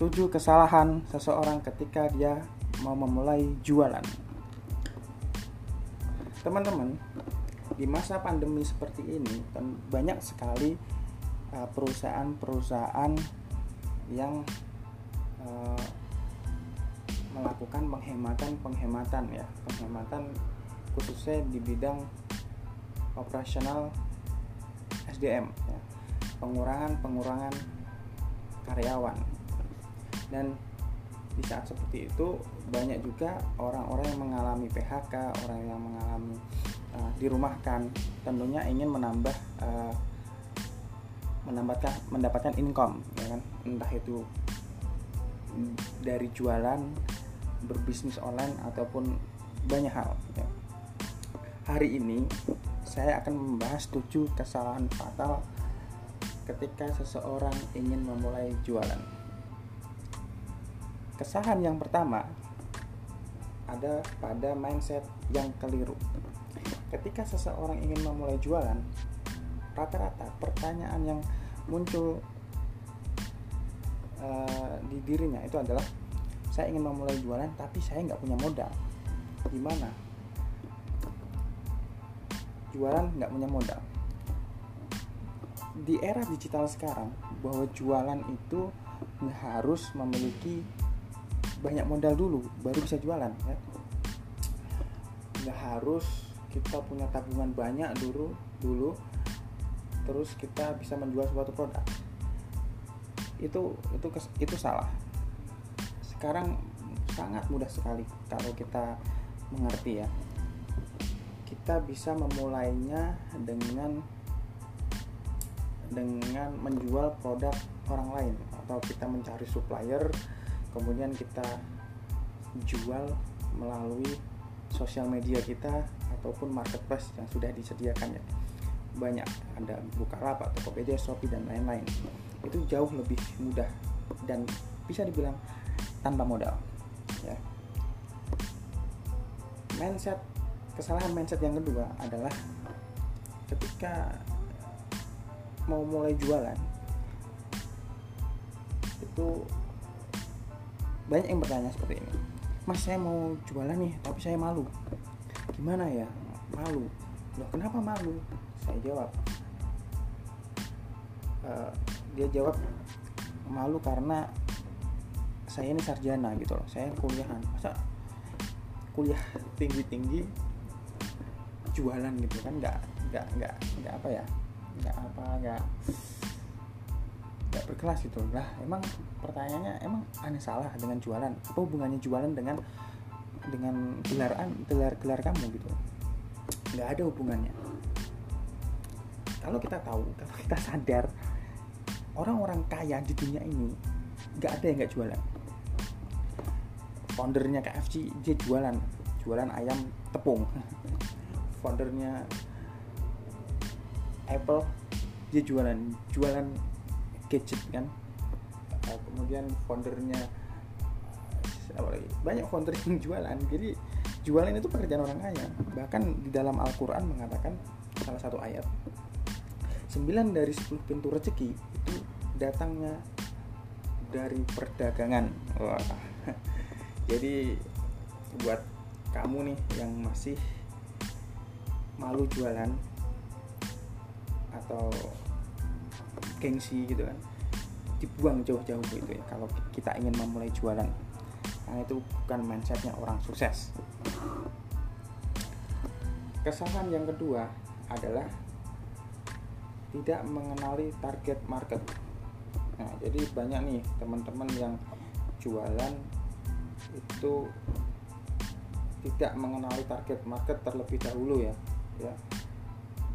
tujuh kesalahan seseorang ketika dia mau memulai jualan. Teman-teman, di masa pandemi seperti ini banyak sekali uh, perusahaan-perusahaan yang uh, melakukan penghematan-penghematan ya, penghematan khususnya di bidang operasional SDM ya. Pengurangan-pengurangan karyawan dan di saat seperti itu banyak juga orang-orang yang mengalami PHK, orang yang mengalami uh, dirumahkan, tentunya ingin menambah uh, menambahkan mendapatkan income, ya kan? Entah itu dari jualan, berbisnis online ataupun banyak hal. Ya. Hari ini saya akan membahas 7 kesalahan fatal ketika seseorang ingin memulai jualan Kesalahan yang pertama ada pada mindset yang keliru. Ketika seseorang ingin memulai jualan, rata-rata pertanyaan yang muncul uh, di dirinya itu adalah saya ingin memulai jualan tapi saya nggak punya modal. Gimana? Jualan nggak punya modal. Di era digital sekarang, bahwa jualan itu harus memiliki banyak modal dulu baru bisa jualan ya. Nggak harus kita punya tabungan banyak dulu dulu terus kita bisa menjual suatu produk. Itu itu itu salah. Sekarang sangat mudah sekali kalau kita mengerti ya. Kita bisa memulainya dengan dengan menjual produk orang lain atau kita mencari supplier kemudian kita jual melalui sosial media kita ataupun marketplace yang sudah disediakan ya. Banyak ada Bukalapak, Tokopedia, Shopee dan lain-lain. Itu jauh lebih mudah dan bisa dibilang tanpa modal ya. Mindset kesalahan mindset yang kedua adalah ketika mau mulai jualan itu banyak yang bertanya seperti ini. Mas saya mau jualan nih tapi saya malu. Gimana ya? Malu. Loh kenapa malu? Saya jawab. Uh, dia jawab malu karena saya ini sarjana gitu loh. Saya kuliahan. Masa kuliah tinggi tinggi jualan gitu kan? Nggak nggak nggak nggak apa ya? Nggak apa nggak nggak berkelas gitu. Lah emang pertanyaannya emang aneh salah dengan jualan? Apa hubungannya jualan dengan dengan gelar gelar gelar kamu gitu? Nggak ada hubungannya. Kalau kita tahu kalau kita sadar orang-orang kaya di dunia ini nggak ada yang nggak jualan. Foundernya KFC dia jualan. Jualan ayam tepung. Foundernya Apple dia jualan. Jualan gadget kan. Uh, kemudian foundernya banyak founder yang jualan. Jadi jualan itu pekerjaan orang kaya. Bahkan di dalam Al-Quran mengatakan salah satu ayat 9 dari 10 pintu rezeki itu datangnya dari perdagangan. Wah. jadi buat kamu nih yang masih malu jualan atau gengsi gitu kan. Dibuang jauh-jauh gitu ya. Kalau kita ingin memulai jualan. Karena itu bukan mindsetnya orang sukses. Kesalahan yang kedua adalah tidak mengenali target market. Nah jadi banyak nih teman-teman yang jualan itu tidak mengenali target market terlebih dahulu ya ya.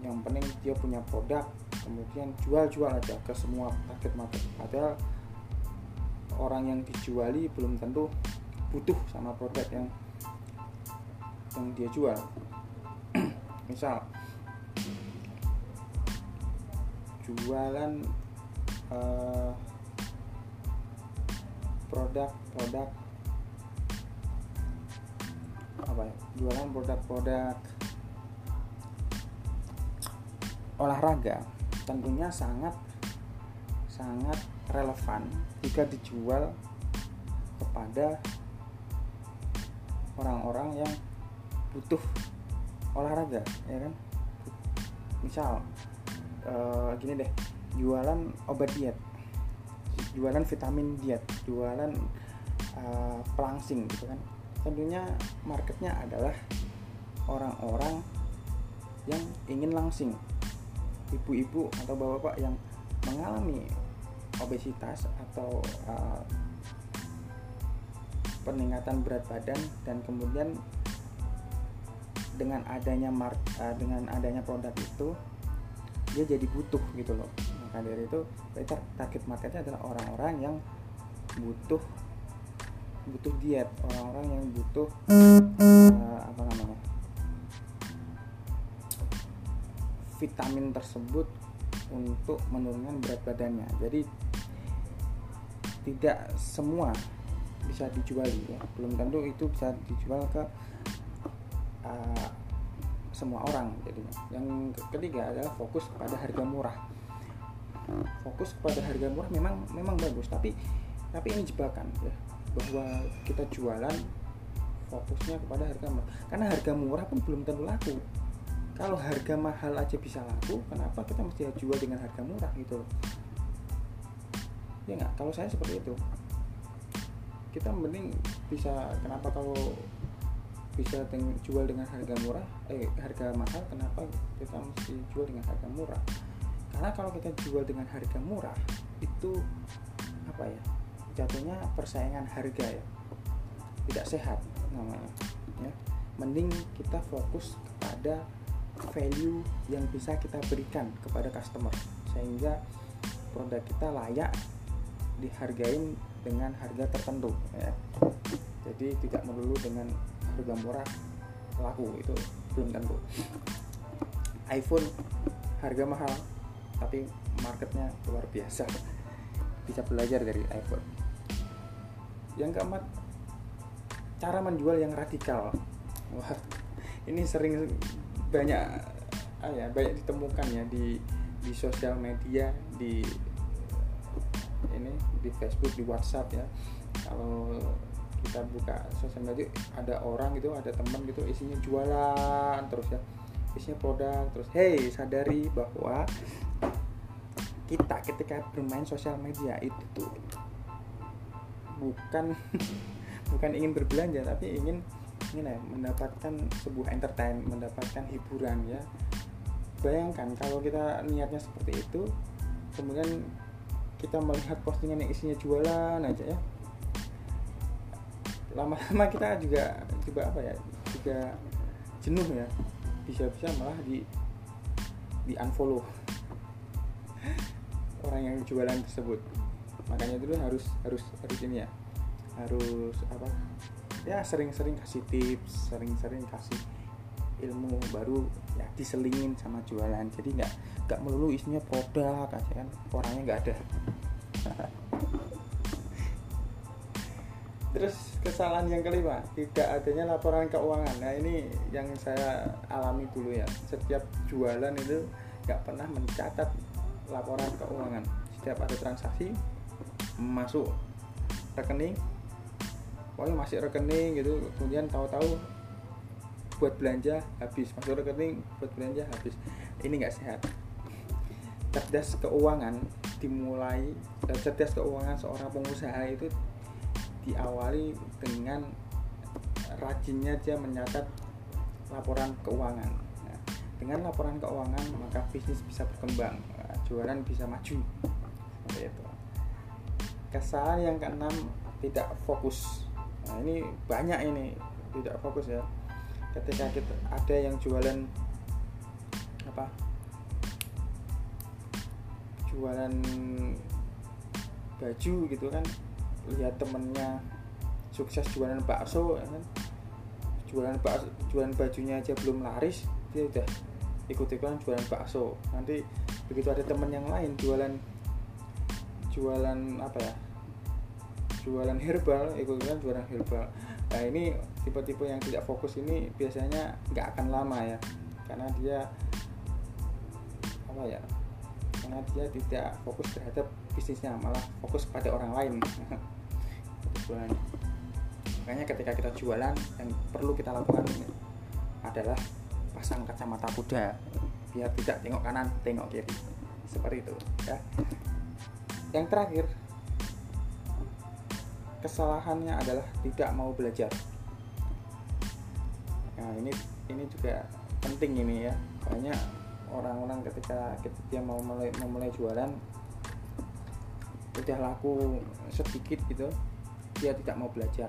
Yang penting dia punya produk kemudian jual-jual aja ke semua target market. Padahal orang yang dijuali belum tentu butuh sama produk yang yang dia jual. Misal jualan uh, produk-produk apa ya jualan produk-produk olahraga tentunya sangat sangat relevan jika dijual kepada orang-orang yang butuh olahraga ya kan? Misal uh, gini deh jualan obat diet jualan vitamin diet jualan uh, pelangsing gitu kan. Tentunya marketnya adalah orang-orang yang ingin langsing ibu-ibu atau bapak-bapak yang mengalami obesitas atau uh, peningkatan berat badan dan kemudian dengan adanya mark uh, dengan adanya produk itu dia jadi butuh gitu loh. Maka dari itu target marketnya adalah orang-orang yang butuh butuh diet orang-orang yang butuh uh, vitamin tersebut untuk menurunkan berat badannya. Jadi tidak semua bisa dijual ya. Belum tentu itu bisa dijual ke uh, semua orang jadi yang ketiga adalah fokus kepada harga murah. Fokus kepada harga murah memang memang bagus tapi tapi ini jebakan ya bahwa kita jualan fokusnya kepada harga murah. Karena harga murah pun belum tentu laku kalau harga mahal aja bisa laku kenapa kita mesti jual dengan harga murah gitu ya nggak? Kalau saya seperti itu. Kita mending bisa kenapa kalau bisa jual dengan harga murah eh harga mahal kenapa kita mesti jual dengan harga murah? Karena kalau kita jual dengan harga murah itu apa ya? Jatuhnya persaingan harga ya. Tidak sehat namanya ya. Mending kita fokus kepada value yang bisa kita berikan kepada customer sehingga produk kita layak dihargain dengan harga tertentu ya. jadi tidak melulu dengan harga murah laku itu belum tentu. iPhone harga mahal tapi marketnya luar biasa. Bisa belajar dari iPhone. Yang keempat cara menjual yang radikal. Wah ini sering banyak ah ya banyak ditemukan ya di di sosial media di ini di Facebook di WhatsApp ya. Kalau kita buka sosial media ada orang gitu ada teman gitu isinya jualan terus ya. Isinya produk terus hey sadari bahwa kita ketika bermain sosial media itu tuh bukan bukan ingin berbelanja tapi ingin ingin ya mendapatkan sebuah entertain mendapatkan hiburan ya. Bayangkan kalau kita niatnya seperti itu kemudian kita melihat postingan yang isinya jualan aja ya. Lama-lama kita juga juga apa ya juga jenuh ya. Bisa-bisa malah di di unfollow orang yang jualan tersebut. Makanya dulu harus harus harus ini ya. Harus apa ya sering-sering kasih tips sering-sering kasih ilmu baru ya diselingin sama jualan. Jadi nggak nggak melulu isinya produk aja kan orangnya nggak ada. Terus kesalahan yang kelima tidak adanya laporan keuangan. Nah ini yang saya alami dulu ya. Setiap jualan itu nggak pernah mencatat laporan keuangan. Setiap ada transaksi masuk rekening pokoknya masih rekening gitu. Kemudian tahu-tahu buat belanja habis. Masuk rekening buat belanja habis. Ini nggak sehat. Cerdas keuangan dimulai eh, cerdas keuangan seorang pengusaha itu diawali dengan rajinnya dia mencatat laporan keuangan. Nah, dengan laporan keuangan maka bisnis bisa berkembang. Nah, jualan bisa maju. Seperti itu. Kesalahan yang keenam tidak fokus nah ini banyak ini tidak fokus ya. Ketika kita ada yang jualan apa? Jualan baju gitu kan lihat temennya sukses jualan bakso ya kan? Jualan bakso jualan bajunya aja belum laris dia udah ikut-ikutan jualan bakso. Nanti begitu ada temen yang lain jualan jualan apa ya jualan herbal ikutan jualan herbal. Nah ini tipe-tipe yang tidak fokus ini biasanya nggak akan lama ya karena dia apa ya karena dia tidak fokus terhadap bisnisnya malah fokus pada orang lain. Makanya ketika kita jualan yang perlu kita lakukan adalah pasang kacamata kuda biar tidak tengok kanan tengok kiri. Seperti itu ya. Yang terakhir kesalahannya adalah tidak mau belajar. Nah ini ini juga penting ini ya. Banyak orang-orang ketika dia mau mulai memulai jualan udah laku sedikit gitu dia tidak mau belajar.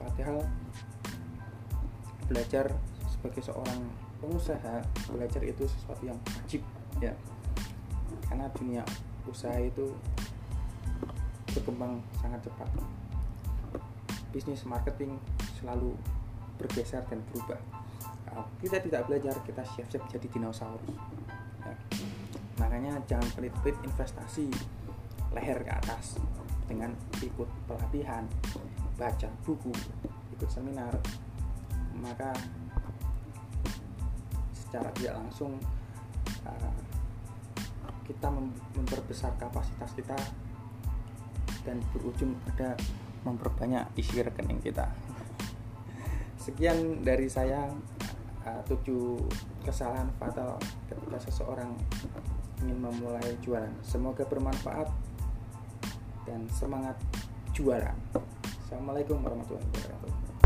Padahal belajar sebagai seorang pengusaha belajar itu sesuatu yang wajib ya. Karena dunia usaha itu berkembang sangat cepat bisnis marketing selalu bergeser dan berubah. Kalau kita tidak belajar kita siap-siap jadi dinosaurus. Ya. makanya jangan pelit-pelit investasi leher ke atas dengan ikut pelatihan baca buku ikut seminar. Maka secara tidak langsung uh, kita memperbesar kapasitas kita dan berujung pada memperbanyak isi rekening kita. Sekian dari saya uh, tujuh kesalahan fatal ketika seseorang ingin memulai jualan. Semoga bermanfaat dan semangat jualan. Assalamualaikum warahmatullahi wabarakatuh